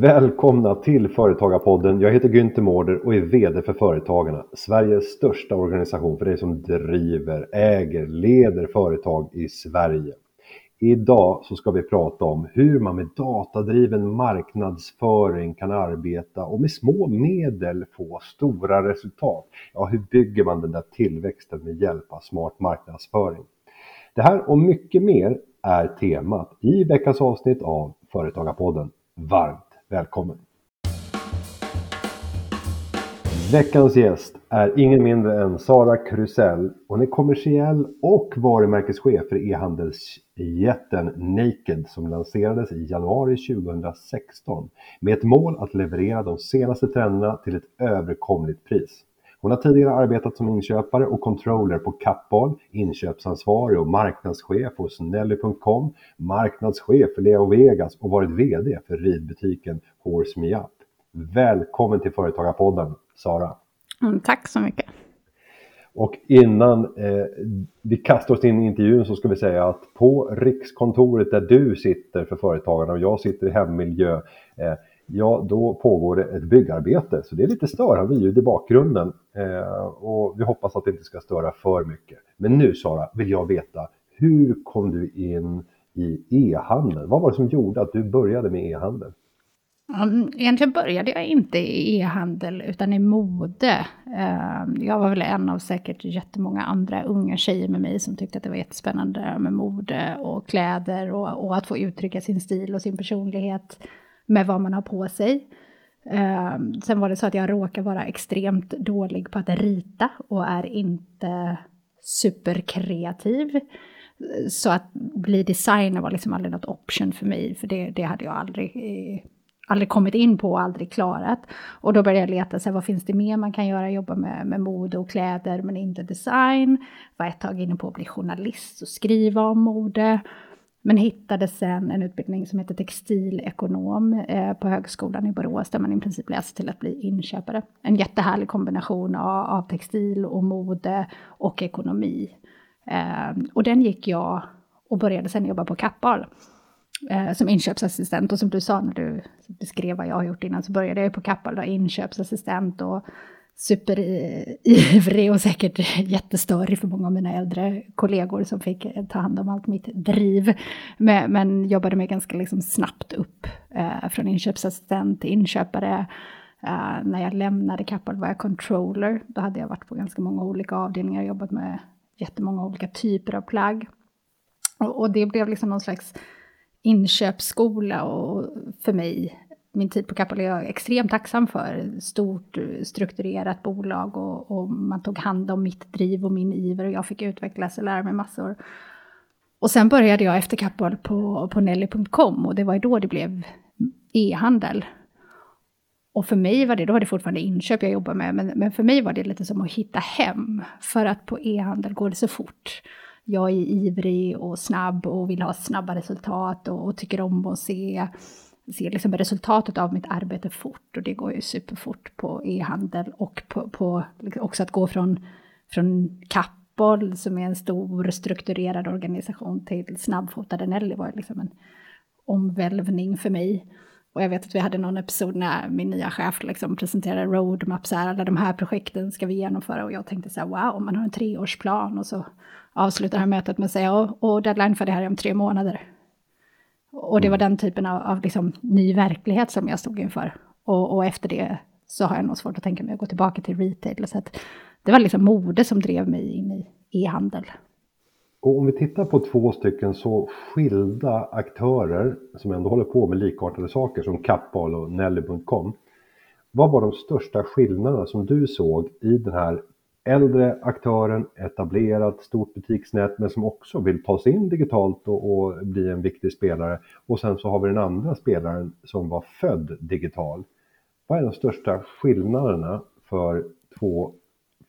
Välkomna till Företagarpodden. Jag heter Günther Mårder och är VD för Företagarna, Sveriges största organisation för dig som driver, äger, leder företag i Sverige. Idag så ska vi prata om hur man med datadriven marknadsföring kan arbeta och med små medel få stora resultat. Ja, hur bygger man den där tillväxten med hjälp av smart marknadsföring? Det här och mycket mer är temat i veckans avsnitt av Företagarpodden. Varmt välkommen! Veckans gäst är ingen mindre än Sara Krusell. Hon är kommersiell och varumärkeschef för e-handelsjätten Naked som lanserades i januari 2016 med ett mål att leverera de senaste trenderna till ett överkomligt pris. Hon har tidigare arbetat som inköpare och controller på Kappahl, inköpsansvarig och marknadschef hos Nelly.com, marknadschef för Leo Vegas och varit VD för ridbutiken Horse Me Up. Välkommen till Företagarpodden, Sara. Mm, tack så mycket. Och innan eh, vi kastar oss in i intervjun så ska vi säga att på Rikskontoret där du sitter för Företagarna och jag sitter i hemmiljö eh, ja då pågår det ett byggarbete. Så det är lite störande ljud i bakgrunden eh, och vi hoppas att det inte ska störa för mycket. Men nu Sara, vill jag veta, hur kom du in i e-handel? Vad var det som gjorde att du började med e-handel? Mm, egentligen började jag inte i e-handel utan i mode. Ehm, jag var väl en av säkert jättemånga andra unga tjejer med mig som tyckte att det var jättespännande med mode och kläder och, och att få uttrycka sin stil och sin personlighet med vad man har på sig. Um, sen var det så att jag råkar vara extremt dålig på att rita och är inte superkreativ. Så att bli designer var liksom aldrig något option för mig, för det, det hade jag aldrig, eh, aldrig kommit in på och aldrig klarat. Och då började jag leta, så här, vad finns det mer man kan göra? Jobba med, med mode och kläder, men inte design. Var ett tag inne på att bli journalist och skriva om mode. Men hittade sen en utbildning som heter textilekonom eh, på Högskolan i Borås där man i princip läser till att bli inköpare. En jättehärlig kombination av, av textil och mode och ekonomi. Eh, och den gick jag och började sen jobba på Kappahl eh, som inköpsassistent. Och som du sa när du beskrev vad jag har gjort innan så började jag på Kappahl, inköpsassistent och superivrig och säkert jättestörig för många av mina äldre kollegor som fick ta hand om allt mitt driv. Men, men jobbade mig ganska liksom snabbt upp eh, från inköpsassistent till inköpare. Eh, när jag lämnade Kappahl var jag controller. Då hade jag varit på ganska många olika avdelningar och jobbat med jättemånga olika typer av plagg. Och, och det blev liksom någon slags inköpsskola och för mig min tid på Kappahl är jag extremt tacksam för. Stort eh, strukturerat bolag och, och, man tog hand om mitt driv och min iver och jag fick utvecklas och lära mig massor. Och sen började jag efter Kappahl på, på Nelly.com och det var då det blev e-handel. Och för mig var det, då var det fortfarande inköp jag jobbade med, men, men för mig var det lite som att hitta hem. För att på e-handel går det så fort. Jag är ivrig och snabb och vill ha snabba resultat och, och tycker om att se ser liksom resultatet av mitt arbete fort och det går ju superfort på e-handel och på, på liksom också att gå från, från Kappahl som är en stor strukturerad organisation till snabbfotade Nelly var liksom en omvälvning för mig. Och jag vet att vi hade någon episod när min nya chef liksom presenterade roadmap, så här, alla de här projekten ska vi genomföra och jag tänkte så här, wow, man har en treårsplan och så avslutar han mötet med att säga, och, och deadline för det här är om tre månader. Och det var mm. den typen av, av liksom, ny verklighet som jag stod inför. Och, och, efter det så har jag nog svårt att tänka mig att gå tillbaka till retail. Så det var liksom mode som drev mig in i e-handel. Och om vi tittar på två stycken så skilda aktörer som ändå håller på med likartade saker som Kappahl och Nelly.com. Vad var de största skillnaderna som du såg i den här äldre aktören, etablerat stort butiksnät men som också vill ta sig in digitalt och, och, bli en viktig spelare. Och sen så har vi den andra spelaren som var född digital. Vad är de största skillnaderna för två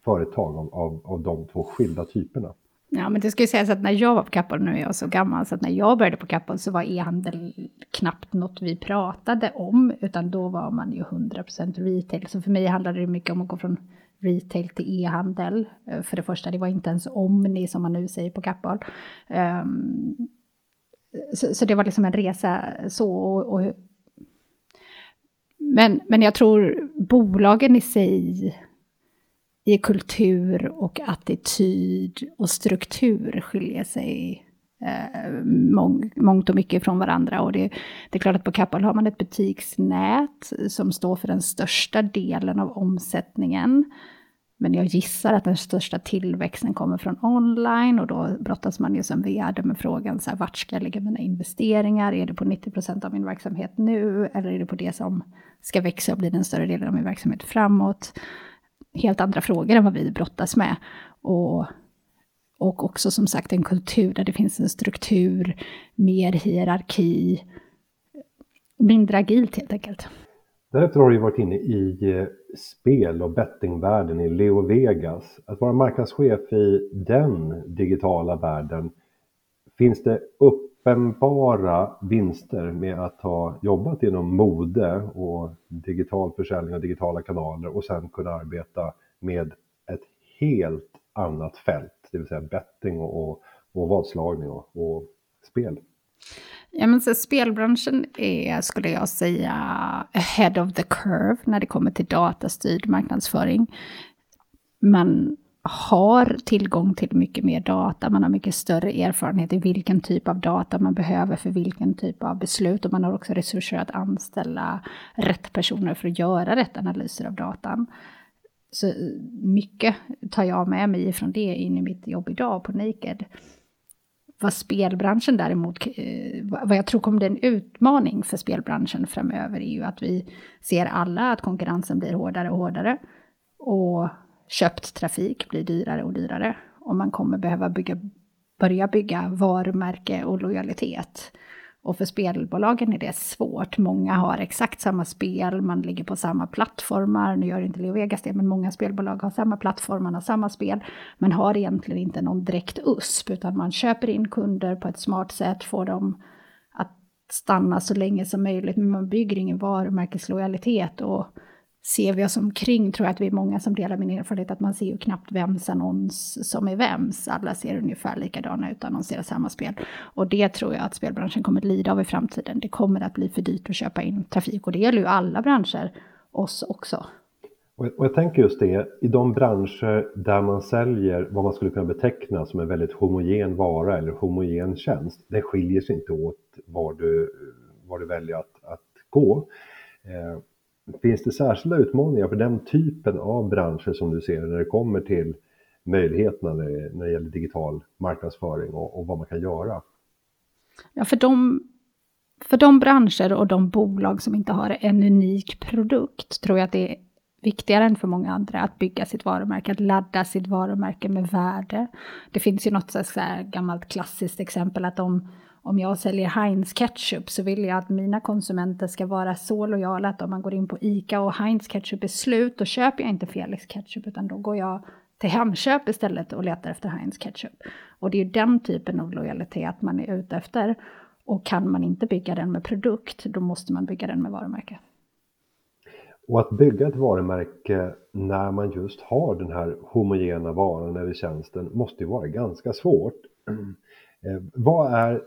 företag av, av, av de två skilda typerna? Ja, men det ska ju sägas att när jag var på Kappahl, nu är jag så gammal, så att när jag började på Kappahl så var e-handel knappt något vi pratade om, utan då var man ju 100% retail. Så för mig handlade det mycket om att gå från retail till e-handel. Eh, för det första, det var inte ens Omni som man nu säger på Kappahl. Um, så, så, det var liksom en resa så. Och, och, Men, men jag tror bolagen i sig i kultur och attityd och struktur skiljer sig eh, mång, mångt och mycket från varandra. Och det, det är klart att på Kappahl har man ett butiksnät som står för den största delen av omsättningen. Men jag gissar att den största tillväxten kommer från online och då brottas man ju som vd med frågan så här, vart ska jag lägga mina investeringar? Är det på 90 procent av min verksamhet nu eller är det på det som ska växa och bli den större delen av min verksamhet framåt? Helt andra frågor än vad vi brottas med. Och, och också som sagt en kultur där det finns en struktur, mer hierarki, mindre agilt helt enkelt. Därefter har du varit inne i eh, spel och bettingvärlden i Leo Vegas. Att vara marknadschef i den digitala världen, finns det uppenbara vinster med att ha jobbat inom mode och digital försäljning och digitala kanaler och sen kunna arbeta med ett helt annat fält, det vill säga betting och, och, och vadslagning och, och spel? Ja, men så spelbranschen är, skulle jag säga, ahead of the curve när det kommer till datastyrd marknadsföring. Man har tillgång till mycket mer data, man har mycket större erfarenhet i vilken typ av data man behöver för vilken typ av beslut och man har också resurser att anställa rätt personer för att göra rätt analyser av datan. Så mycket tar jag med mig från det in i mitt jobb idag på Naked. Vad spelbranschen däremot, eh, vad jag tror kommer bli en utmaning för spelbranschen framöver är ju att vi ser alla att konkurrensen blir hårdare och hårdare. Och köpt trafik blir dyrare och dyrare. Och man kommer behöva bygga, börja bygga varumärke och lojalitet. Och för spelbolagen är det svårt. Många har exakt samma spel, man ligger på samma plattformar. Nu gör inte Leo Vegas det, men många spelbolag har samma plattform, man har samma spel. men har egentligen inte någon direkt USP, utan man köper in kunder på ett smart sätt, får dem att stanna så länge som möjligt, men man bygger ingen varumärkeslojalitet. Och ser vi oss omkring tror jag att vi är många som delar min erfarenhet att man ser ju knappt vems annons som är vems. Alla ser ungefär likadana ut och annonserar samma spel. Och det tror jag att spelbranschen kommer att lida av i framtiden. Det kommer att bli för dyrt att köpa in trafik och det gäller ju alla branscher, oss också. Och jag tänker just det, i de branscher där man säljer vad man skulle kunna beteckna som en väldigt homogen vara eller homogen tjänst, det skiljer sig inte åt var du, var du väljer att, att gå. Eh, Finns det särskilda utmaningar för den typen av branscher som du ser när det kommer till möjligheterna när det gäller digital marknadsföring och, och vad man kan göra? Ja, för de, för de branscher och de bolag som inte har en unik produkt tror jag att det är viktigare än för många andra att bygga sitt varumärke, att ladda sitt varumärke med värde. Det finns ju något så här gammalt klassiskt exempel att om om jag säljer Heinz ketchup så vill jag att mina konsumenter ska vara så lojala att om man går in på ICA och Heinz ketchup är slut, då köper jag inte Felix ketchup utan då går jag till Hemköp istället och letar efter Heinz ketchup. Och det är den typen av lojalitet man är ute efter. Och kan man inte bygga den med produkt, då måste man bygga den med varumärke. Och att bygga ett varumärke när man just har den här homogena varan eller tjänsten måste ju vara ganska svårt. Mm. vad är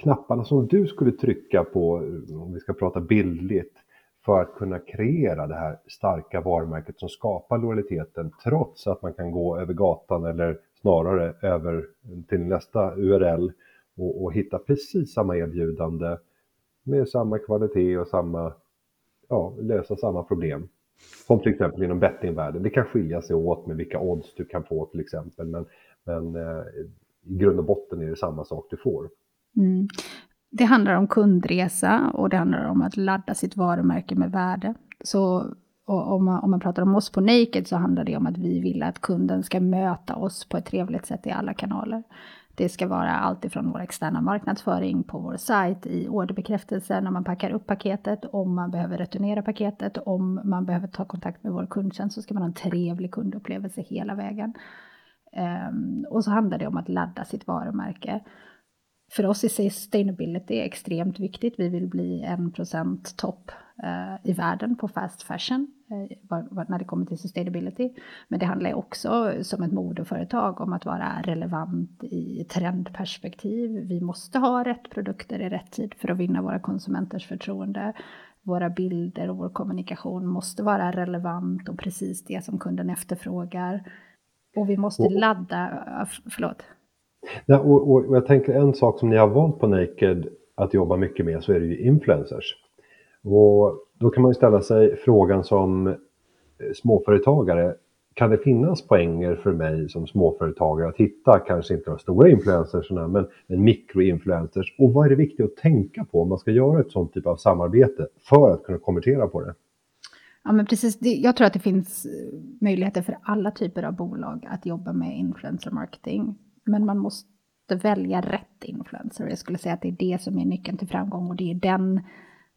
knapparna som du skulle trycka på, eh, om vi ska prata bildligt, för att kunna kreera det här starka varumärket som skapar lojaliteten trots att man kan gå över gatan eller snarare över till nästa URL och, och hitta precis samma erbjudande med samma kvalitet och samma, ja, lösa samma problem. Som till exempel inom bettingvärlden. Det kan skilja sig åt med vilka odds du kan få till exempel, men, men eh, i grund och botten är det samma sak du får. Mm. Det handlar om kundresa och det handlar om att ladda sitt varumärke med värde. Så om man, om man pratar om oss på Naked så handlar det om att vi vill att kunden ska möta oss på ett trevligt sätt i alla kanaler. Det ska vara allt ifrån vår externa marknadsföring på vår sajt, i orderbekräftelsen, när man packar upp paketet, om man behöver returnera paketet, om man behöver ta kontakt med vår kundtjänst så ska man ha en trevlig kundupplevelse hela vägen. Um, och så handlar det om att ladda sitt varumärke för oss är sustainability extremt viktigt. Vi vill bli en procent topp eh, i världen på fast fashion eh, när det kommer till sustainability. Men det handlar också som ett modeföretag om att vara relevant i trendperspektiv. Vi måste ha rätt produkter i rätt tid för att vinna våra konsumenters förtroende. våra bilder och vår kommunikation måste vara relevant och precis det som kunden efterfrågar. Och vi måste ladda, förlåt. Ja, och, och, och, jag tänker en sak som ni har valt på Naked att jobba mycket med så är det ju influencers. Och då kan man ju ställa sig frågan som eh, småföretagare, kan det finnas poänger för mig som småföretagare att hitta kanske inte de stora influencersna men, men mikroinfluencers och vad är det viktigt att tänka på om man ska göra ett sånt typ av samarbete för att kunna konvertera på det? Ja, men precis. Jag tror att det finns eh, möjligheter för alla typer av bolag att jobba med influencer marketing. Men man måste välja rätt influencer. Jag skulle säga att det är det som är nyckeln till framgång och det är den,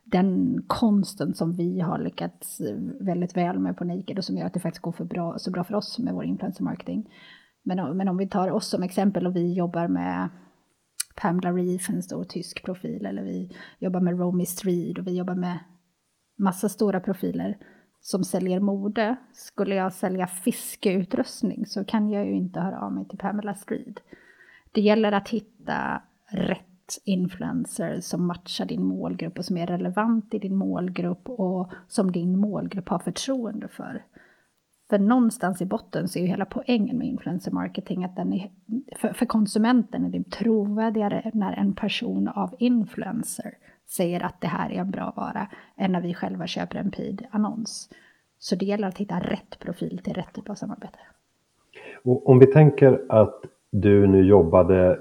den konsten som vi har lyckats väldigt väl med på Naked och som gör att det faktiskt går för bra, så bra för oss med vår influencer marketing. Men, men om vi tar oss som exempel och vi jobbar med Pamela Reef, en stor tysk profil, eller vi jobbar med Romy Street och vi jobbar med massa stora profiler som säljer mode. Skulle jag sälja fiskeutrustning så kan jag ju inte höra av mig till Pamela Street. Det gäller att hitta rätt influencer som matchar din målgrupp och som är relevant i din målgrupp och som din målgrupp har förtroende för. För någonstans i botten så är ju hela poängen med influencer marketing att den är, för, för konsumenten är det trovärdigare när en person av influencer säger att det här är en bra vara än när vi själva köper en PID-annons. Så det gäller att hitta rätt profil till rätt typ av samarbete. Och om vi tänker att du nu jobbade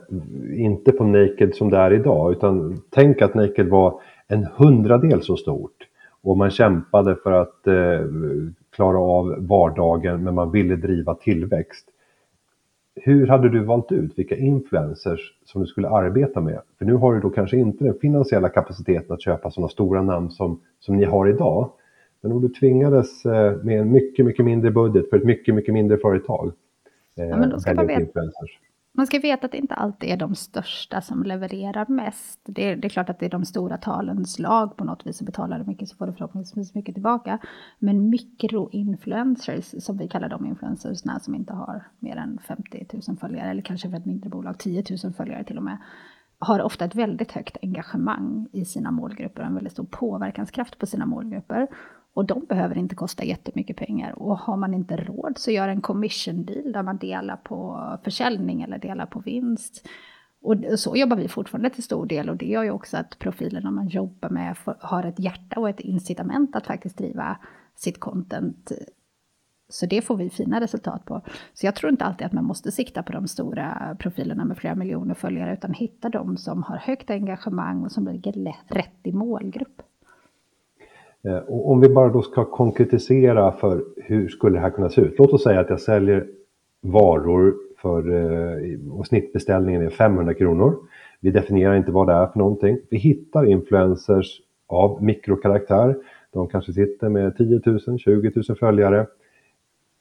inte på Naked som det är idag utan tänk att Naked var en hundradel så stort och man kämpade för att eh, klara av vardagen men man ville driva tillväxt. Hur hade du valt ut vilka influencers som du skulle arbeta med? För nu har du då kanske inte den finansiella kapaciteten att köpa sådana stora namn som, som ni har idag. Men om du tvingades eh, med en mycket, mycket mindre budget för ett mycket, mycket mindre företag Ja, men då ska man, veta, man ska veta att det inte alltid är de största som levererar mest. Det är, det är klart att det är de stora talens lag på något vis som betalar du mycket så får du förhoppningsvis mycket tillbaka. Men mikroinfluencers, som vi kallar de influencersna som inte har mer än 50 000 följare eller kanske för ett mindre bolag 10 000 följare till och med har ofta ett väldigt högt engagemang i sina målgrupper och en väldigt stor påverkanskraft på sina målgrupper. Och de behöver inte kosta jättemycket pengar. Och har man inte råd så gör en commission deal där man delar på försäljning eller delar på vinst. Och så jobbar vi fortfarande till stor del och det gör ju också att profilerna man jobbar med har ett hjärta och ett incitament att faktiskt driva sitt content. Så det får vi fina resultat på. Så jag tror inte alltid att man måste sikta på de stora profilerna med flera miljoner följare utan hitta de som har högt engagemang och som ligger rätt i målgrupp. Eh, och om vi bara då ska konkretisera för hur skulle det här kunna se ut? Låt oss säga att jag säljer varor för, eh, och snittbeställningen är 500 kronor. Vi definierar inte vad det är för någonting. Vi hittar influencers av mikrokaraktär. De kanske sitter med 10 000, 20 000 följare.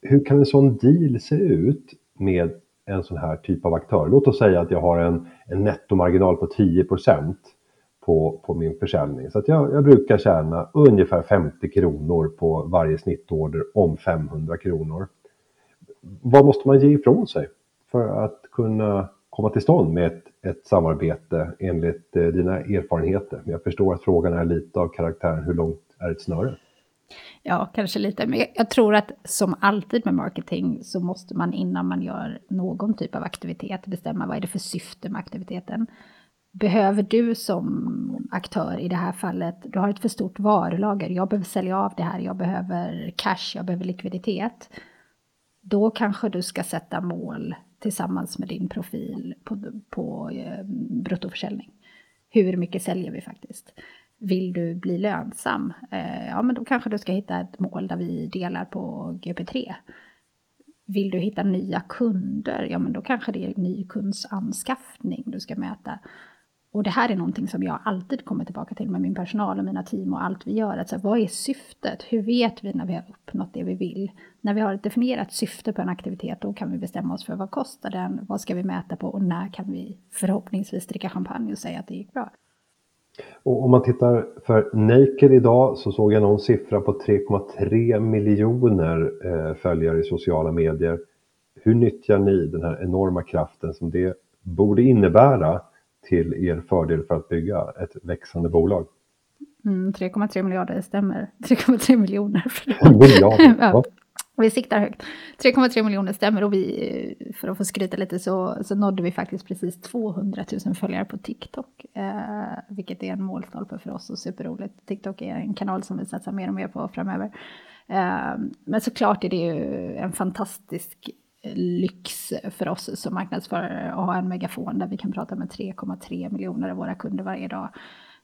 Hur kan en sån deal se ut med en sån här typ av aktör? Låt oss säga att jag har en, en nettomarginal på 10 procent på, på min försäljning. Så att jag, jag, brukar tjäna ungefär 50 kronor på varje snittorder om 500 kronor. Vad måste man ge ifrån sig för att kunna komma till stånd med ett, ett samarbete enligt eh, dina erfarenheter? Jag förstår att frågan är lite av karaktären hur långt är ett snöre? Ja, kanske lite. Men jag tror att som alltid med marketing så måste man innan man gör någon typ av aktivitet bestämma vad är det för syfte med aktiviteten behöver du som aktör i det här fallet, du har ett för stort varulager, jag behöver sälja av det här, jag behöver cash, jag behöver likviditet. Då kanske du ska sätta mål tillsammans med din profil på, på eh, bruttoförsäljning. Hur mycket säljer vi faktiskt? Vill du bli lönsam? Eh, ja, men då kanske du ska hitta ett mål där vi delar på GP3. Vill du hitta nya kunder? Ja, men då kanske det är ny kundsanskaffning du ska mäta. Och det här är någonting som jag alltid kommer tillbaka till med min personal och mina team och allt vi gör. Alltså, vad är syftet? Hur vet vi när vi har uppnått det vi vill? När vi har ett definierat syfte på en aktivitet, då kan vi bestämma oss för vad kostar den? Vad ska vi mäta på? Och när kan vi förhoppningsvis dricka champagne och säga att det gick bra? Och om man tittar för Naked idag så såg jag någon siffra på 3,3 miljoner eh, följare i sociala medier. Hur nyttjar ni den här enorma kraften som det borde innebära till er fördel för att bygga ett växande bolag? Mm, 3,3 miljarder stämmer. 3,3 miljoner. Miljarder? ja. Vi siktar högt. 3,3 miljoner stämmer och vi, för att få skryta lite, så, så nådde vi faktiskt precis 200 000 följare på TikTok. Eh, vilket är en målstolpe för oss och superroligt. TikTok är en kanal som vi satsar mer och mer på framöver. Eh, men såklart är det ju en fantastisk lyx för oss som marknadsförare att ha en megafon där vi kan prata med 3,3 miljoner av våra kunder varje dag.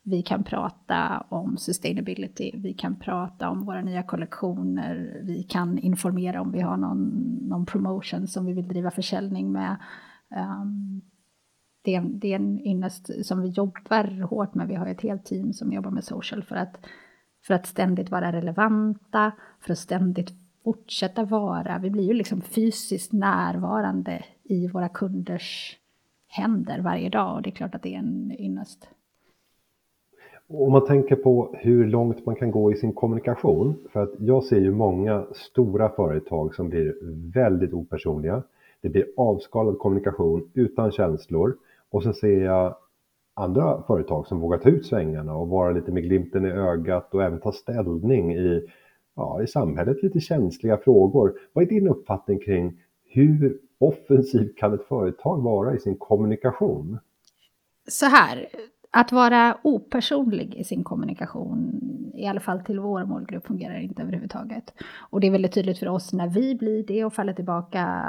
Vi kan prata om sustainability, vi kan prata om våra nya kollektioner, vi kan informera om vi har någon, någon promotion som vi vill driva försäljning med. Um, det, är, det är en ynnest som vi jobbar hårt med. Vi har ett helt team som jobbar med social för att, för att ständigt vara relevanta, för att ständigt fortsätta vara. Vi blir ju liksom fysiskt närvarande i våra kunders händer varje dag och det är klart att det är en ynnest. Om man tänker på hur långt man kan gå i sin kommunikation, för att jag ser ju många stora företag som blir väldigt opersonliga. Det blir avskalad kommunikation utan känslor och sen ser jag andra företag som vågar ta ut svängarna och vara lite med glimten i ögat och även ta ställning i, ja, i samhället lite känsliga frågor. Vad är din uppfattning kring hur offensivt kan ett företag vara i sin kommunikation? Så här, att vara opersonlig i sin kommunikation, i alla fall till vår målgrupp, fungerar inte överhuvudtaget. Och det är väldigt tydligt för oss när vi blir det och faller tillbaka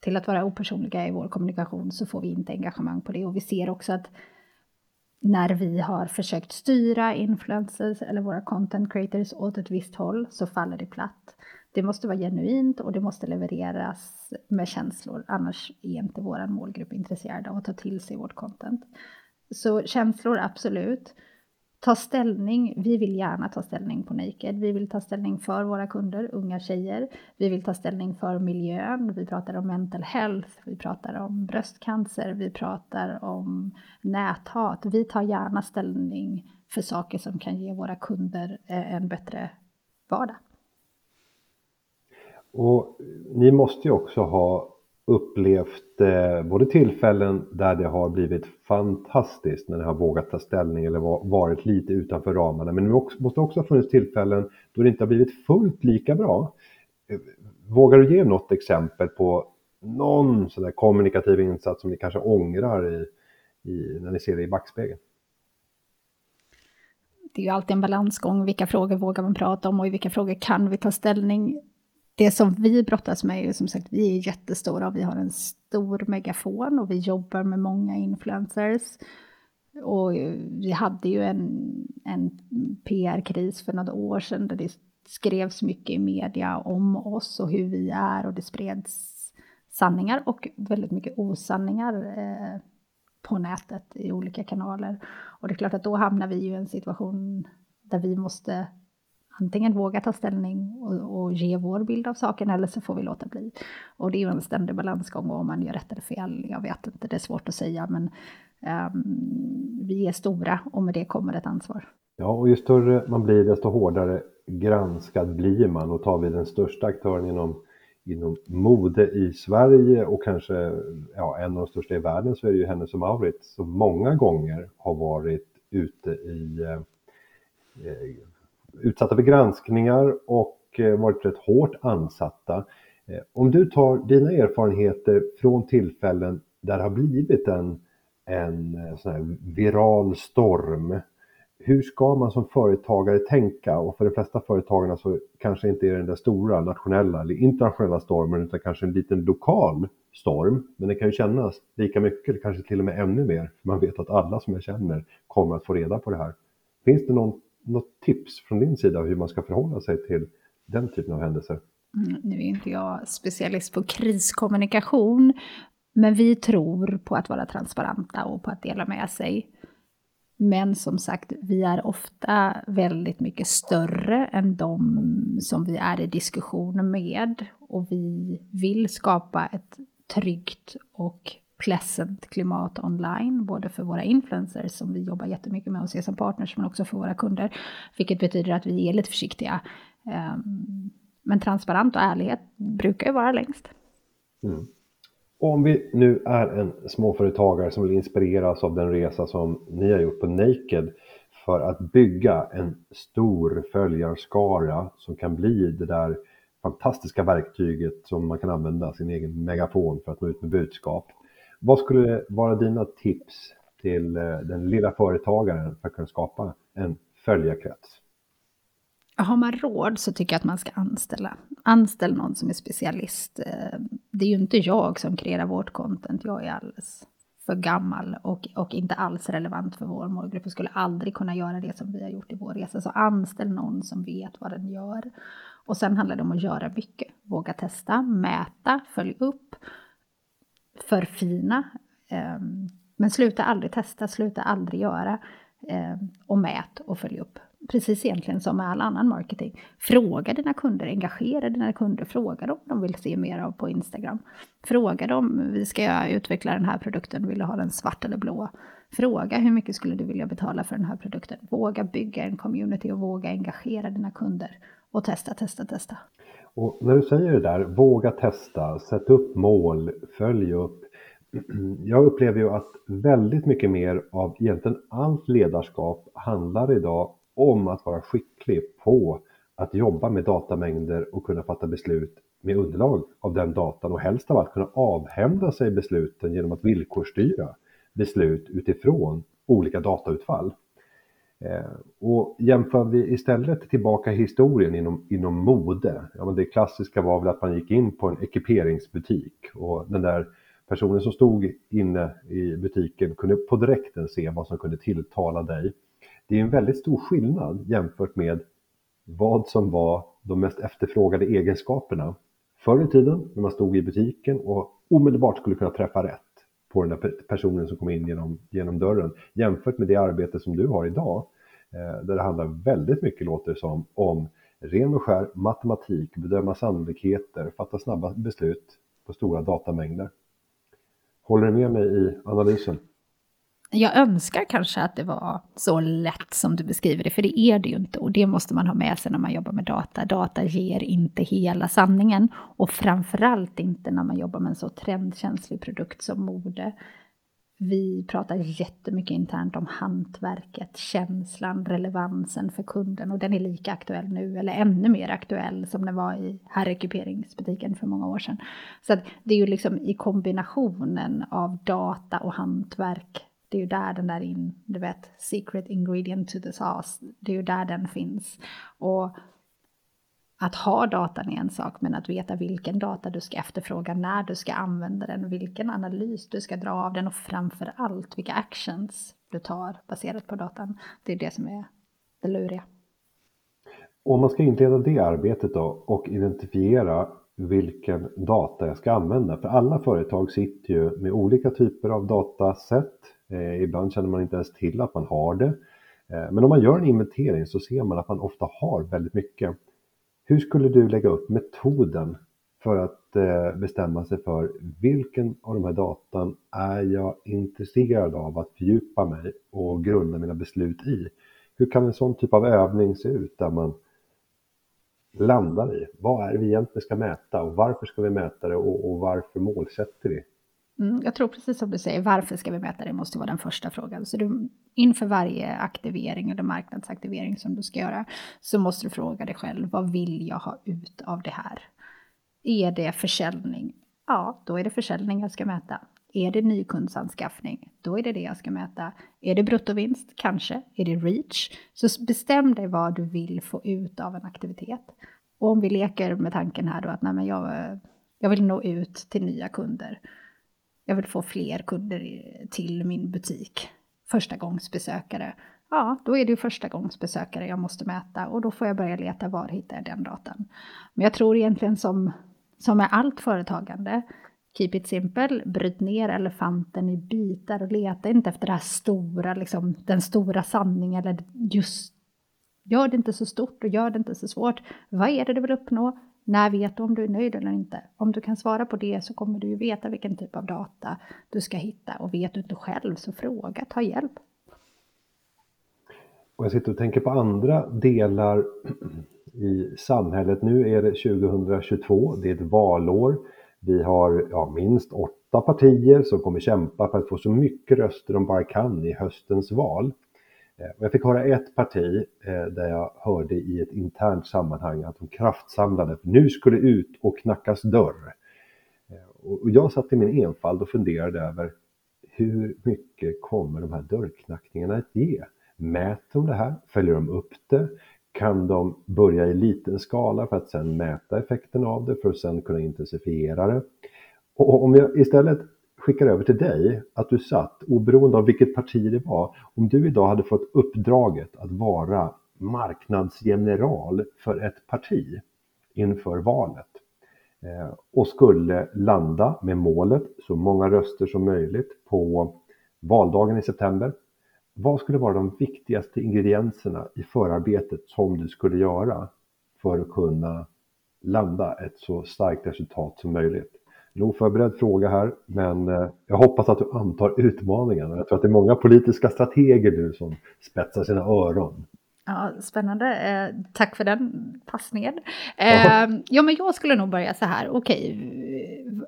till att vara opersonliga i vår kommunikation så får vi inte engagemang på det. Och vi ser också att när vi har försökt styra influencers eller våra content creators åt ett visst håll så faller det platt. Det måste vara genuint och det måste levereras med känslor. Annars är inte vår målgrupp intresserad av att ta till sig vårt content. Så känslor, absolut. Ta ställning. Vi vill gärna ta ställning på Naked. Vi vill ta ställning för våra kunder, unga tjejer. Vi vill ta ställning för miljön. Vi pratar om mental health. Vi pratar om bröstcancer. Vi pratar om näthat. Vi tar gärna ställning för saker som kan ge våra kunder eh, en bättre vardag. Och ni måste ju också ha upplevt eh, både tillfällen där det har blivit fantastiskt när ni har vågat ta ställning eller varit lite utanför ramarna. Men det måste också ha funnits tillfällen då det inte har blivit fullt lika bra. Eh, vågar du ge något exempel på någon sån där kommunikativ insats som ni kanske ångrar i, i, när ni ser det i backspegeln? Det är ju alltid en balansgång. Vilka frågor vågar man prata om och i vilka frågor kan vi ta ställning? Det som vi brottas med är som sagt, vi är jättestora och vi har en stor megafon och vi jobbar med många influencers. Och vi hade ju en, en PR-kris för några år sedan där det skrevs mycket i media om oss och hur vi är och det spreds sanningar och väldigt mycket osanningar eh, på nätet i olika kanaler. Och det är klart att då hamnar vi ju i en situation där vi måste antingen våga ta ställning och, och, ge vår bild av saken eller så får vi låta bli. Och det är ju en ständig balansgång om man gör rätt eller fel. Jag vet inte, det är svårt att säga men um, vi är stora och med det kommer ett ansvar. Ja, och ju större man blir desto hårdare granskad blir man och tar vi den största aktören inom, inom mode i Sverige och kanske ja, en av de största i världen så är det ju Hennes och Mauritz som många gånger har varit ute i eh, utsatta för granskningar och eh, varit rätt hårt ansatta. Eh, om du tar dina erfarenheter från tillfällen där det har blivit en, en eh, sån här viral storm. Hur ska man som företagare tänka? Och för de flesta företagarna så kanske inte är det den där stora nationella eller internationella stormen utan kanske en liten lokal storm. Men det kan ju kännas lika mycket, kanske till och med ännu mer. Man vet att alla som jag känner kommer att få reda på det här. Finns det någon något tips från din sida hur man ska förhålla sig till den typen av händelser? Mm, nu är inte jag specialist på kriskommunikation, men vi tror på att vara transparenta och på att dela med sig. Men som sagt, vi är ofta väldigt mycket större än de som vi är i diskussion med. Och vi vill skapa ett tryggt och pleasant klimat online, både för våra influencers som vi jobbar jättemycket med och ser som partners, men också för våra kunder. Vilket betyder att vi är lite försiktiga. Ehm, men transparent och ärlighet brukar ju vara längst. Mm. Om vi nu är en småföretagare som vill inspireras av den resa som ni har gjort på Naked, för att bygga en stor följarskara som kan bli det där fantastiska verktyget som man kan använda sin egen megafon för att nå ut med budskap. Vad skulle vara dina tips till eh, den lilla företagaren för att kunna skapa en följarkrets? Har man råd så tycker jag att man ska anställa. Anställ någon som är specialist. Eh, det är ju inte jag som kreerar vårt content, jag är alldeles för gammal och, och inte alls relevant för vår målgrupp och skulle aldrig kunna göra det som vi har gjort i vår resa. Så anställ någon som vet vad den gör. Och sen handlar det om att göra mycket. Våga testa, mäta, följ upp, förfina. Ehm, men sluta aldrig testa, sluta aldrig göra. Ehm, och mät och följ upp precis egentligen som med all annan marketing. Fråga dina kunder, engagera dina kunder, fråga dem vad de vill se mer av på Instagram. Fråga dem, vi ska utveckla den här produkten, vill du ha den svart eller blå? Fråga hur mycket skulle du vilja betala för den här produkten? Våga bygga en community och våga engagera dina kunder. Och testa, testa, testa. Och när du säger det där, våga testa, sätt upp mål, följ upp. Jag upplever ju att väldigt mycket mer av egentligen allt ledarskap handlar idag om att vara skicklig på att jobba med datamängder och kunna fatta beslut med underlag av den datan och helst av allt kunna avhända sig besluten genom att villkorsstyra beslut utifrån olika datautfall. Eh, och jämför vi istället tillbaka historien inom, inom mode, ja, men det klassiska var väl att man gick in på en ekiperingsbutik och den där personen som stod inne i butiken kunde på direkten se vad som kunde tilltala dig. Det är en väldigt stor skillnad jämfört med vad som var de mest efterfrågade egenskaperna förr i tiden när man stod i butiken och omedelbart skulle kunna träffa rätt på den där personen som kom in genom, genom dörren jämfört med det arbete som du har idag eh, där det handlar väldigt mycket, låter det som, om ren och skär matematik, bedöma sannolikheter, fatta snabba beslut på stora datamängder. Håller du med mig i analysen? Jag önskar kanske att det var så lätt som du beskriver det, för det är det ju inte. Och det måste man ha med sig när man jobbar med data. Data ger inte hela sanningen. Och framförallt inte när man jobbar med en så trendkänslig produkt som mode. Vi pratar jättemycket internt om hantverket, känslan, relevansen för kunden. Och den är lika aktuell nu, eller ännu mer aktuell som den var i herrekuperingsbutiken för många år sedan. Så det är ju liksom i kombinationen av data och hantverk det är ju där den där in, du vet, secret ingredient to the sauce, det är ju där den finns. Och att ha datan är en sak, men att veta vilken data du ska efterfråga, när du ska använda den, vilken analys du ska dra av den och framför allt vilka actions du tar baserat på datan. Det är det som är det luriga. Om man ska inleda det arbetet då och identifiera vilken data jag ska använda. För alla företag sitter ju med olika typer av datasätt. Eh, ibland känner man inte ens till att man har det. Eh, men om man gör en inventering så ser man att man ofta har väldigt mycket. Hur skulle du lägga upp metoden för att eh, bestämma sig för vilken av de här datan är jag intresserad av att fördjupa mig och grunda mina beslut i? Hur kan en sån typ av övning se ut där man landar i. Vad är det vi egentligen ska mäta och varför ska vi mäta det och, och varför målsätter vi? Mm, jag tror precis som du säger, varför ska vi mäta det måste vara den första frågan. Så du, inför varje aktivering eller marknadsaktivering som du ska göra så måste du fråga dig själv, vad vill jag ha ut av det här? Är det försäljning? Ja, då är det försäljning jag ska mäta. Är det nykundsanskaffning? Då är det det jag ska mäta. Är det bruttovinst? Kanske. Är det reach? Så bestäm dig vad du vill få ut av en aktivitet. Och om vi leker med tanken här då att nej, men jag, jag vill nå ut till nya kunder. Jag vill få fler kunder till min butik. Första gångsbesökare. Ja, då är det ju första gångsbesökare jag måste mäta och då får jag börja leta var hittar jag den datan. Men jag tror egentligen som, som med allt företagande Keep it simple, bryt ner elefanten i bitar och leta inte efter det här stora, liksom, den stora sanningen eller just Gör det inte så stort och gör det inte så svårt. Vad är det du vill uppnå? När vet du om du är nöjd eller inte? Om du kan svara på det så kommer du ju veta vilken typ av data du ska hitta och vet du inte själv så fråga, ta hjälp. Och jag sitter och tänker på andra delar i samhället. Nu är det 2022, det är ett valår. Vi har ja, minst åtta partier som kommer kämpa för att få så mycket röster de bara kan i höstens val. Eh, jag fick höra ett parti eh, där jag hörde i ett internt sammanhang att de kraftsamlade. Nu skulle ut och knackas dörr. Eh, och jag satt i min enfald och funderade över hur mycket kommer de här dörrknackningarna att ge? Mäter de det här? Följer de upp det? Kan de börja i liten skala för att sedan mäta effekten av det för att sedan kunna intensifiera det? Och om jag istället skickar över till dig att du satt, oberoende av vilket parti det var, om du idag hade fått uppdraget att vara marknadsgeneral för ett parti inför valet eh, och skulle landa med målet så många röster som möjligt på valdagen i september. Vad skulle vara de viktigaste ingredienserna i förarbetet som du skulle göra för att kunna landa ett så starkt resultat som möjligt? En oförberedd fråga här, men eh, jag hoppas att du antar utmaningen. Jag tror att det är många politiska strateger nu som spetsar sina öron. Ja, spännande. Eh, tack för den passningen. Eh, ja, men jag skulle nog börja så här. Okej,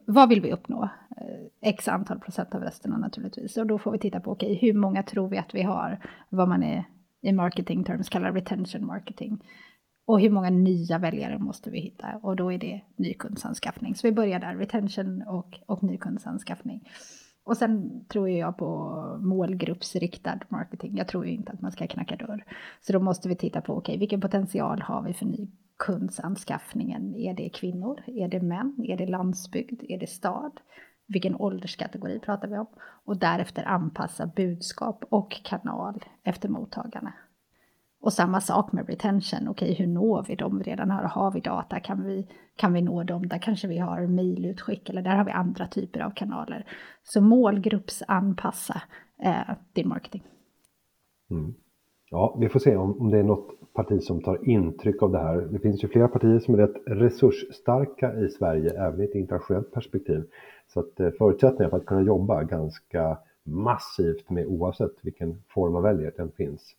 vad vill vi uppnå? Eh, X antal procent av rösterna naturligtvis. Och då får vi titta på, okej, hur många tror vi att vi har? Vad man är i marketing terms kallar retention marketing. Och hur många nya väljare måste vi hitta? Och då är det nykundsanskaffning. Så vi börjar där, retention och, och nykundsanskaffning. Och sen tror jag på målgruppsriktad marketing. Jag tror ju inte att man ska knacka dörr. Så då måste vi titta på, okej, okay, vilken potential har vi för nykundsanskaffningen? Är det kvinnor? Är det män? Är det landsbygd? Är det stad? Vilken ålderskategori pratar vi om? Och därefter anpassa budskap och kanal efter mottagarna. Och samma sak med retention, okej okay, hur når vi dem redan här? Har vi data? Kan vi, kan vi nå dem? Där kanske vi har mejlutskick eller där har vi andra typer av kanaler. Så målgruppsanpassa eh, din marketing. Mm. Ja, vi får se om, om det är något parti som tar intryck av det här. Det finns ju flera partier som är rätt resursstarka i Sverige, även i ett internationellt perspektiv. Så att eh, förutsättningar för att kunna jobba ganska massivt med oavsett vilken form man väljer, den finns.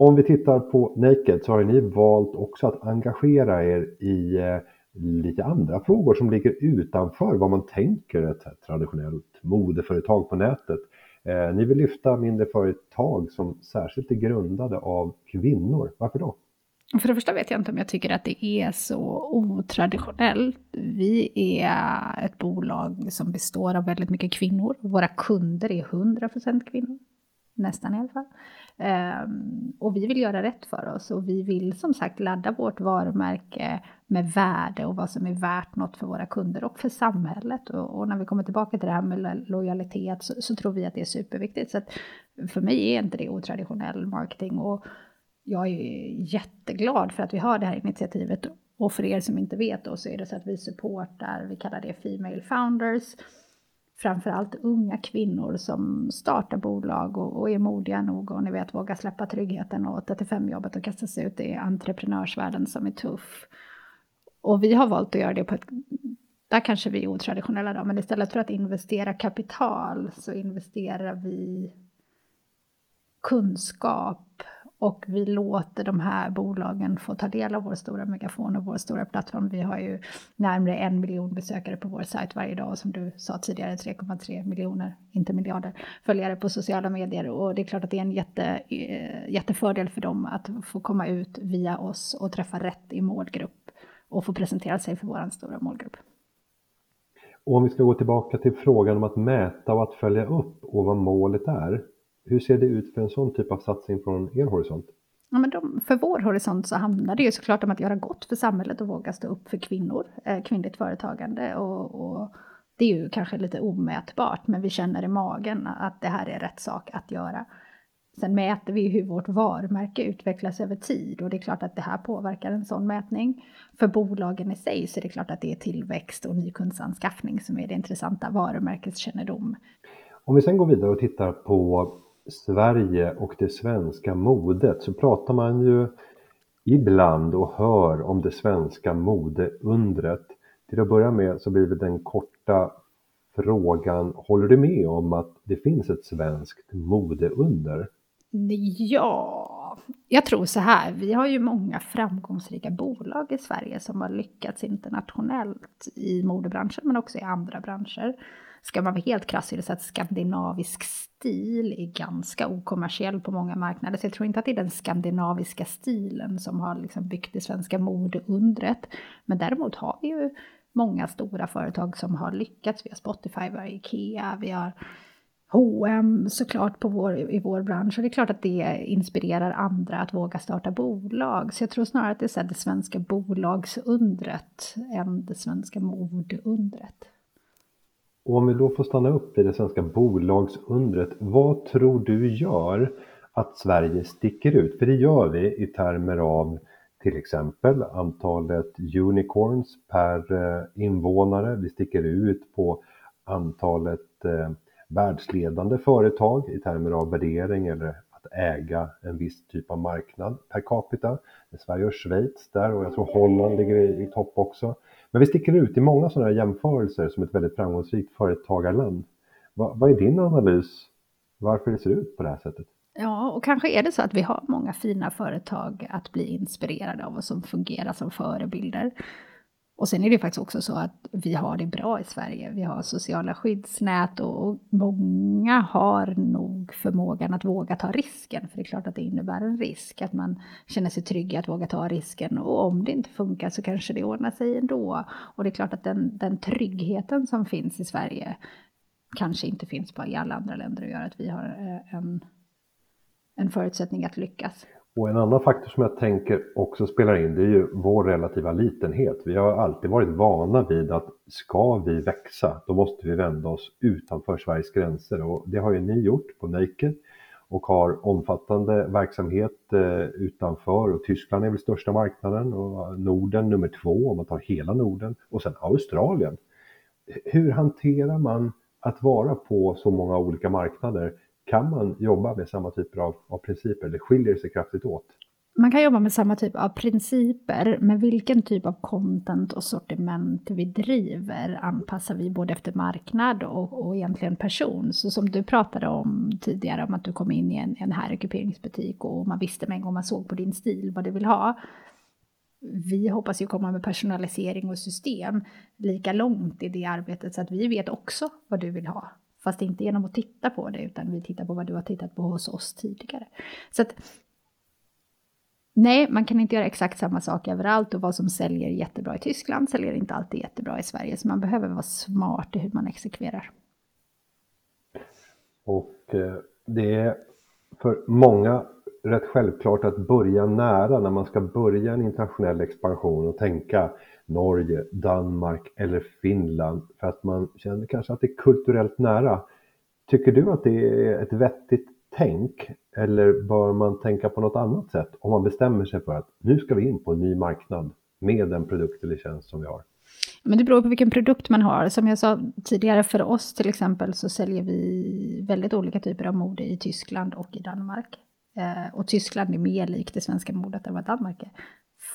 Om vi tittar på Naked så har ni valt också att engagera er i eh, lite andra frågor som ligger utanför vad man tänker ett traditionellt modeföretag på nätet. Eh, ni vill lyfta mindre företag som särskilt är grundade av kvinnor. Varför då? För det första vet jag inte om jag tycker att det är så otraditionellt. Vi är ett bolag som består av väldigt mycket kvinnor. Våra kunder är 100% kvinnor. Nästan i alla fall. Um, och vi vill göra rätt för oss och vi vill som sagt ladda vårt varumärke med värde och vad som är värt något för våra kunder och för samhället. Och, och när vi kommer tillbaka till det här med lojalitet så, så, tror vi att det är superviktigt. Så att för mig är inte det otraditionell marketing och jag är jätteglad för att vi har det här initiativet. Och för er som inte vet då så är det så att vi supportar, vi kallar det Female Founders framförallt unga kvinnor som startar bolag och, och är modiga nog och ni vet vågar släppa tryggheten och 85-jobbet och kasta sig ut i entreprenörsvärlden som är tuff. Och vi har valt att göra det på ett, där kanske vi är otraditionella då, men istället för att investera kapital så investerar vi kunskap och vi låter de här bolagen få ta del av vår stora megafon och vår stora plattform. Vi har ju närmare en miljon besökare på vår sajt varje dag, och som du sa tidigare, 3,3 miljoner, inte miljarder, följare på sociala medier. Och det är klart att det är en jätte, eh, jättefördel för dem att få komma ut via oss och träffa rätt i målgrupp och få presentera sig för vår stora målgrupp. Och om vi ska gå tillbaka till frågan om att mäta och att följa upp och vad målet är. Hur ser det ut för en sån typ av satsning från er horisont? Ja, men de, för vår horisont så handlar det ju såklart om att göra gott för samhället och våga stå upp för kvinnor, eh, kvinnligt företagande. Och, och, det är ju kanske lite omätbart, men vi känner i magen att det här är rätt sak att göra. Sen mäter vi hur vårt varumärke utvecklas över tid och det är klart att det här påverkar en sån mätning. För bolagen i sig så är det klart att det är tillväxt och nykundsanskaffning som är det intressanta, varumärkeskännedom. Om vi sen går vidare och tittar på Sverige och det svenska modet så pratar man ju ibland och hör om det svenska modeundret. Till att börja med så blir det den korta frågan, håller du med om att det finns ett svenskt modeunder? Ja, jag tror så här. Vi har ju många framgångsrika bolag i Sverige som har lyckats internationellt i modebranschen men också i andra branscher ska man vara helt krass är så att skandinavisk stil är ganska okommersiell på många marknader. Så jag tror inte att det är den skandinaviska stilen som har liksom byggt det svenska modeundret. Men däremot har vi ju många stora företag som har lyckats. Vi har Spotify, vi har Ikea, vi har H&M såklart på vår, i vår bransch. Och det är klart att det inspirerar andra att våga starta bolag. Så jag tror snarare att det är så det svenska bolagsundret än det svenska modeundret. Och om vi då får stanna upp i det svenska bolagsundret, vad tror du gör att Sverige sticker ut? För det gör vi i termer av till exempel antalet unicorns per eh, invånare. Vi sticker ut på antalet eh, världsledande företag i termer av värdering eller att äga en viss typ av marknad per capita. Sverige och Schweiz där och jag tror Holland ligger i, topp också. Men vi sticker ut i många sådana här jämförelser som ett väldigt framgångsrikt företagarland. Va, vad är din analys varför det ser ut på det här sättet? Ja, och kanske är det så att vi har många fina företag att bli inspirerade av och som fungerar som förebilder. Och sen är det faktiskt också så att vi har det bra i Sverige. Vi har sociala skyddsnät och många har nog förmågan att våga ta risken. För det är klart att det innebär en risk, att man känner sig trygg i att våga ta risken. Och om det inte funkar så kanske det ordnar sig ändå. Och det är klart att den, den tryggheten som finns i Sverige kanske inte finns på i alla andra länder och gör att vi har eh, en, en förutsättning att lyckas. Och en annan faktor som jag tänker också spelar in det är ju vår relativa litenhet. Vi har alltid varit vana vid att ska vi växa då måste vi vända oss utanför Sveriges gränser och det har ju ni gjort på Naked och har omfattande verksamhet eh, utanför och Tyskland är väl största marknaden och Norden nummer två om man tar hela Norden och sen Australien. Hur hanterar man att vara på så många olika marknader kan man jobba med samma typer av, av principer eller skiljer det sig kraftigt åt? Man kan jobba med samma typ av principer, men vilken typ av content och sortiment vi driver anpassar vi både efter marknad och, och egentligen person. Så som du pratade om tidigare, om att du kom in i en, en herrekuperingsbutik och man visste med en gång man såg på din stil vad du vill ha. Vi hoppas ju komma med personalisering och system lika långt i det arbetet så att vi vet också vad du vill ha. Fast inte genom att titta på det, utan vi tittar på vad du har tittat på hos oss tidigare. Så att, nej, man kan inte göra exakt samma sak överallt och vad som säljer jättebra i Tyskland säljer inte alltid jättebra i Sverige. Så man behöver vara smart i hur man exekverar. Och eh, det är för många rätt självklart att börja nära när man ska börja en internationell expansion och tänka Norge, Danmark eller Finland för att man känner kanske att det är kulturellt nära. Tycker du att det är ett vettigt tänk eller bör man tänka på något annat sätt om man bestämmer sig för att nu ska vi in på en ny marknad med den produkt eller tjänst som vi har? Men det beror på vilken produkt man har. Som jag sa tidigare, för oss till exempel så säljer vi väldigt olika typer av mode i Tyskland och i Danmark. Eh, och Tyskland är mer likt det svenska modet än vad Danmark är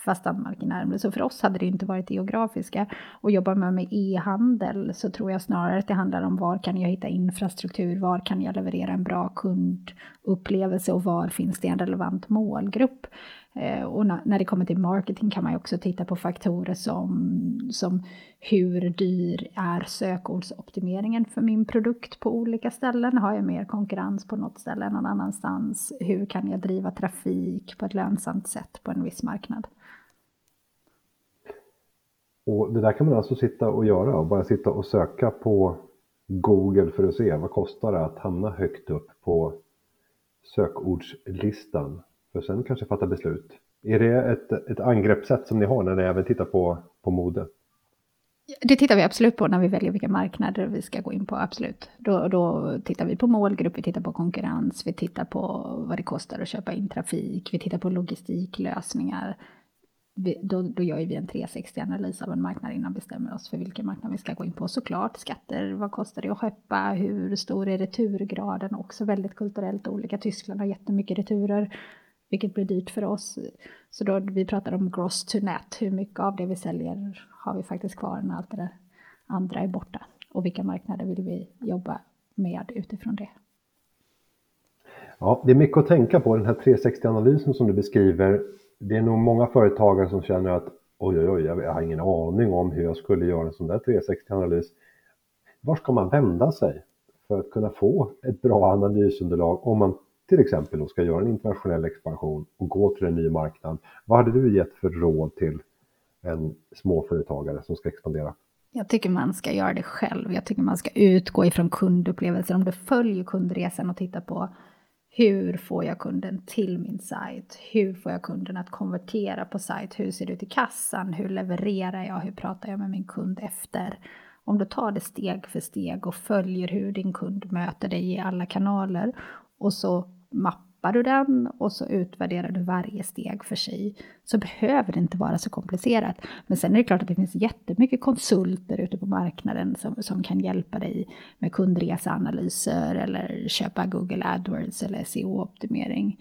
fast Danmark är närmare. Så för oss hade det inte varit geografiska. Och jobbar man med e-handel så tror jag snarare att det handlar om var kan jag hitta infrastruktur, var kan jag leverera en bra kundupplevelse och var finns det en relevant målgrupp. Eh, och när det kommer till marketing kan man ju också titta på faktorer som, som hur dyr är sökordsoptimeringen för min produkt på olika ställen? Har jag mer konkurrens på något ställe än någon annanstans? Hur kan jag driva trafik på ett lönsamt sätt på en viss marknad? Och det där kan man alltså sitta och göra och bara sitta och söka på Google för att se vad kostar det att hamna högt upp på sökordslistan för sen kanske fatta beslut. Är det ett, ett angreppssätt som ni har när ni även tittar på, på mode? Det tittar vi absolut på när vi väljer vilka marknader vi ska gå in på, absolut. Då, då tittar vi på målgrupp, vi tittar på konkurrens, vi tittar på vad det kostar att köpa in trafik, vi tittar på logistiklösningar vi, då, då gör vi en 360-analys av en marknad innan vi bestämmer oss för vilken marknad vi ska gå in på. Såklart skatter, vad kostar det att skeppa, hur stor är returgraden, också väldigt kulturellt olika. Tyskland har jättemycket returer, vilket blir dyrt för oss. Så då vi pratar om gross to net, hur mycket av det vi säljer har vi faktiskt kvar när allt det där andra är borta? Och vilka marknader vill vi jobba med utifrån det? Ja, det är mycket att tänka på, den här 360-analysen som du beskriver det är nog många företagare som känner att oj, oj, oj, jag har ingen aning om hur jag skulle göra en sån där 360-analys. var ska man vända sig för att kunna få ett bra analysunderlag om man till exempel då ska göra en internationell expansion och gå till en ny marknad. Vad hade du gett för råd till en småföretagare som ska expandera? Jag tycker man ska göra det själv. Jag tycker man ska utgå ifrån kundupplevelser. Om du följer kundresan och tittar på hur får jag kunden till min sajt? Hur får jag kunden att konvertera på sajt? Hur ser det ut i kassan? Hur levererar jag? Hur pratar jag med min kund efter? Om du tar det steg för steg och följer hur din kund möter dig i alla kanaler och så mappar du den och så utvärderar du varje steg för sig så behöver det inte vara så komplicerat. Men sen är det klart att det finns jättemycket konsulter ute på marknaden som, som kan hjälpa dig med kundreseanalyser eller köpa Google AdWords eller SEO-optimering.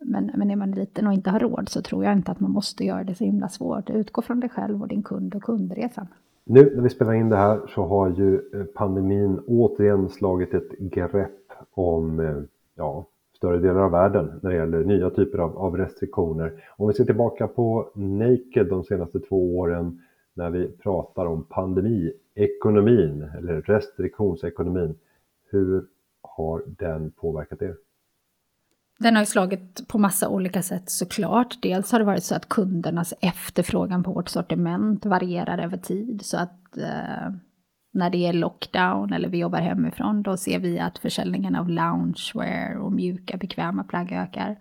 Men, men är man liten och inte har råd så tror jag inte att man måste göra det så himla svårt. Utgå från dig själv och din kund och kundresan. Nu när vi spelar in det här så har ju eh, pandemin återigen slagit ett grepp om eh, ja, större delar av världen när det gäller nya typer av, av restriktioner. Om vi ser tillbaka på Naked de senaste två åren när vi pratar om pandemiekonomin eller restriktionsekonomin. Hur har den påverkat er? Den har ju slagit på massa olika sätt såklart. Dels har det varit så att kundernas efterfrågan på vårt sortiment varierar över tid. Så att eh, när det är lockdown eller vi jobbar hemifrån, då ser vi att försäljningen av loungewear och mjuka bekväma plagg ökar.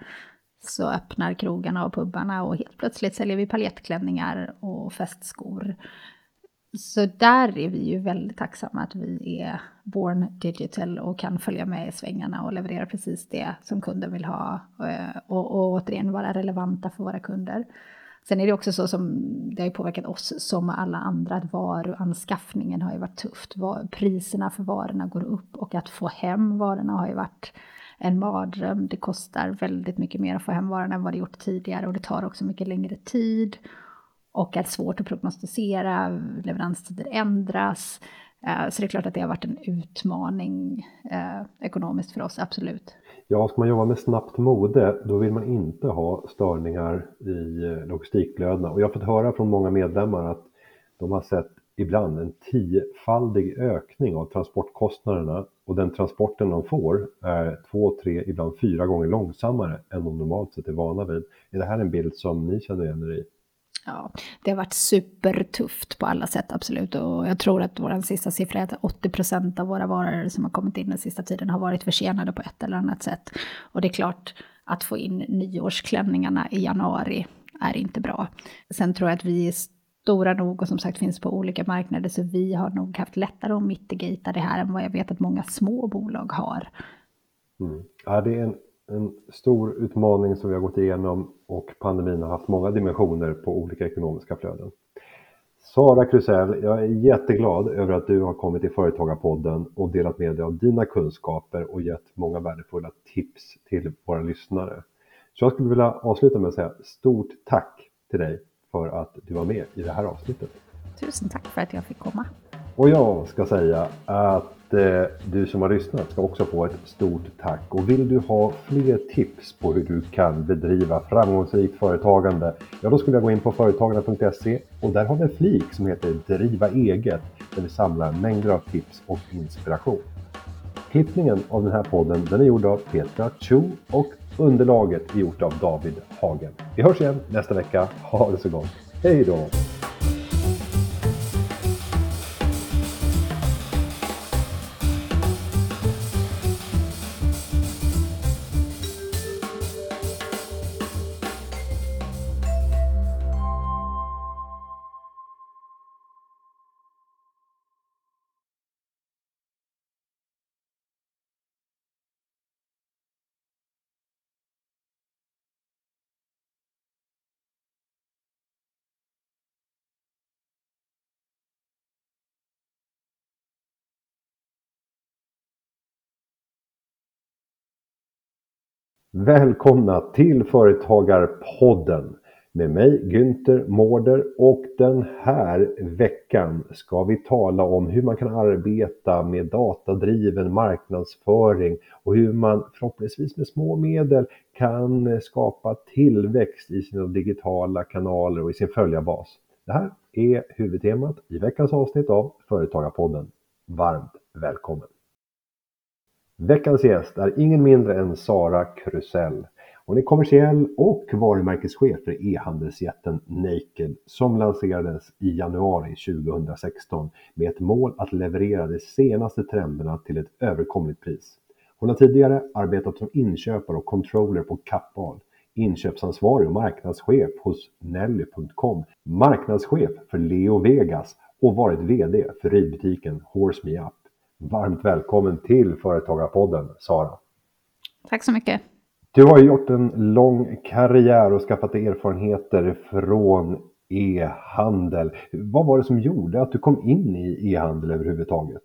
Så öppnar krogarna och pubbarna och helt plötsligt säljer vi paljettklänningar och festskor. Så där är vi ju väldigt tacksamma att vi är born digital och kan följa med i svängarna och leverera precis det som kunden vill ha och, och, och återigen vara relevanta för våra kunder. Sen är det också så som det har påverkat oss som alla andra att varuanskaffningen har ju varit tufft. Priserna för varorna går upp och att få hem varorna har ju varit en mardröm. Det kostar väldigt mycket mer att få hem varorna än vad det gjort tidigare och det tar också mycket längre tid och är svårt att prognostisera, leveranstider ändras. Eh, så det är klart att det har varit en utmaning eh, ekonomiskt för oss, absolut. Ja, ska man jobba med snabbt mode, då vill man inte ha störningar i eh, logistikflödena. Och jag har fått höra från många medlemmar att de har sett ibland en tiofaldig ökning av transportkostnaderna och den transporten de får är två, tre, ibland fyra gånger långsammare än de normalt sett är vana vid. Är det här en bild som ni känner igen er i? Ja, det har varit supertufft på alla sätt, absolut. Och jag tror att vår sista siffra är att 80 procent av våra varor som har kommit in den sista tiden har varit försenade på ett eller annat sätt. Och det är klart, att få in nyårsklänningarna i januari är inte bra. Sen tror jag att vi är stora nog och som sagt finns på olika marknader, så vi har nog haft lättare att mitigata det här än vad jag vet att många små bolag har. Mm. Ja, det är en en stor utmaning som vi har gått igenom och pandemin har haft många dimensioner på olika ekonomiska flöden. Sara Krusell, jag är jätteglad över att du har kommit till Företagarpodden och delat med dig av dina kunskaper och gett många värdefulla tips till våra lyssnare. Så jag skulle vilja avsluta med att säga stort tack till dig för att du var med i det här avsnittet. Tusen tack för att jag fick komma. Och jag ska säga att Eh, du som har lyssnat ska också få ett stort tack. Och vill du ha fler tips på hur du kan bedriva framgångsrikt företagande, ja då skulle jag gå in på företagarna.se och där har vi en flik som heter Driva eget där vi samlar mängder av tips och inspiration. Klippningen av den här podden den är gjord av Petra Chu och underlaget är gjort av David Hagen. Vi hörs igen nästa vecka. Ha det så gott. Hej då! Välkomna till Företagarpodden med mig Günther Mårder och den här veckan ska vi tala om hur man kan arbeta med datadriven marknadsföring och hur man förhoppningsvis med små medel kan skapa tillväxt i sina digitala kanaler och i sin följarbas. Det här är huvudtemat i veckans avsnitt av Företagarpodden. Varmt välkommen! Veckans gäst är ingen mindre än Sara Krusell. Hon är kommersiell och varumärkeschef för e-handelsjätten Naked som lanserades i januari 2016 med ett mål att leverera de senaste trenderna till ett överkomligt pris. Hon har tidigare arbetat som inköpare och controller på Kappahl, inköpsansvarig och marknadschef hos Nelly.com, marknadschef för Leo Vegas och varit VD för ridbutiken Horse Me Up. Varmt välkommen till Företagarpodden, Sara. Tack så mycket. Du har gjort en lång karriär och skaffat erfarenheter från e-handel. Vad var det som gjorde att du kom in i e-handel överhuvudtaget?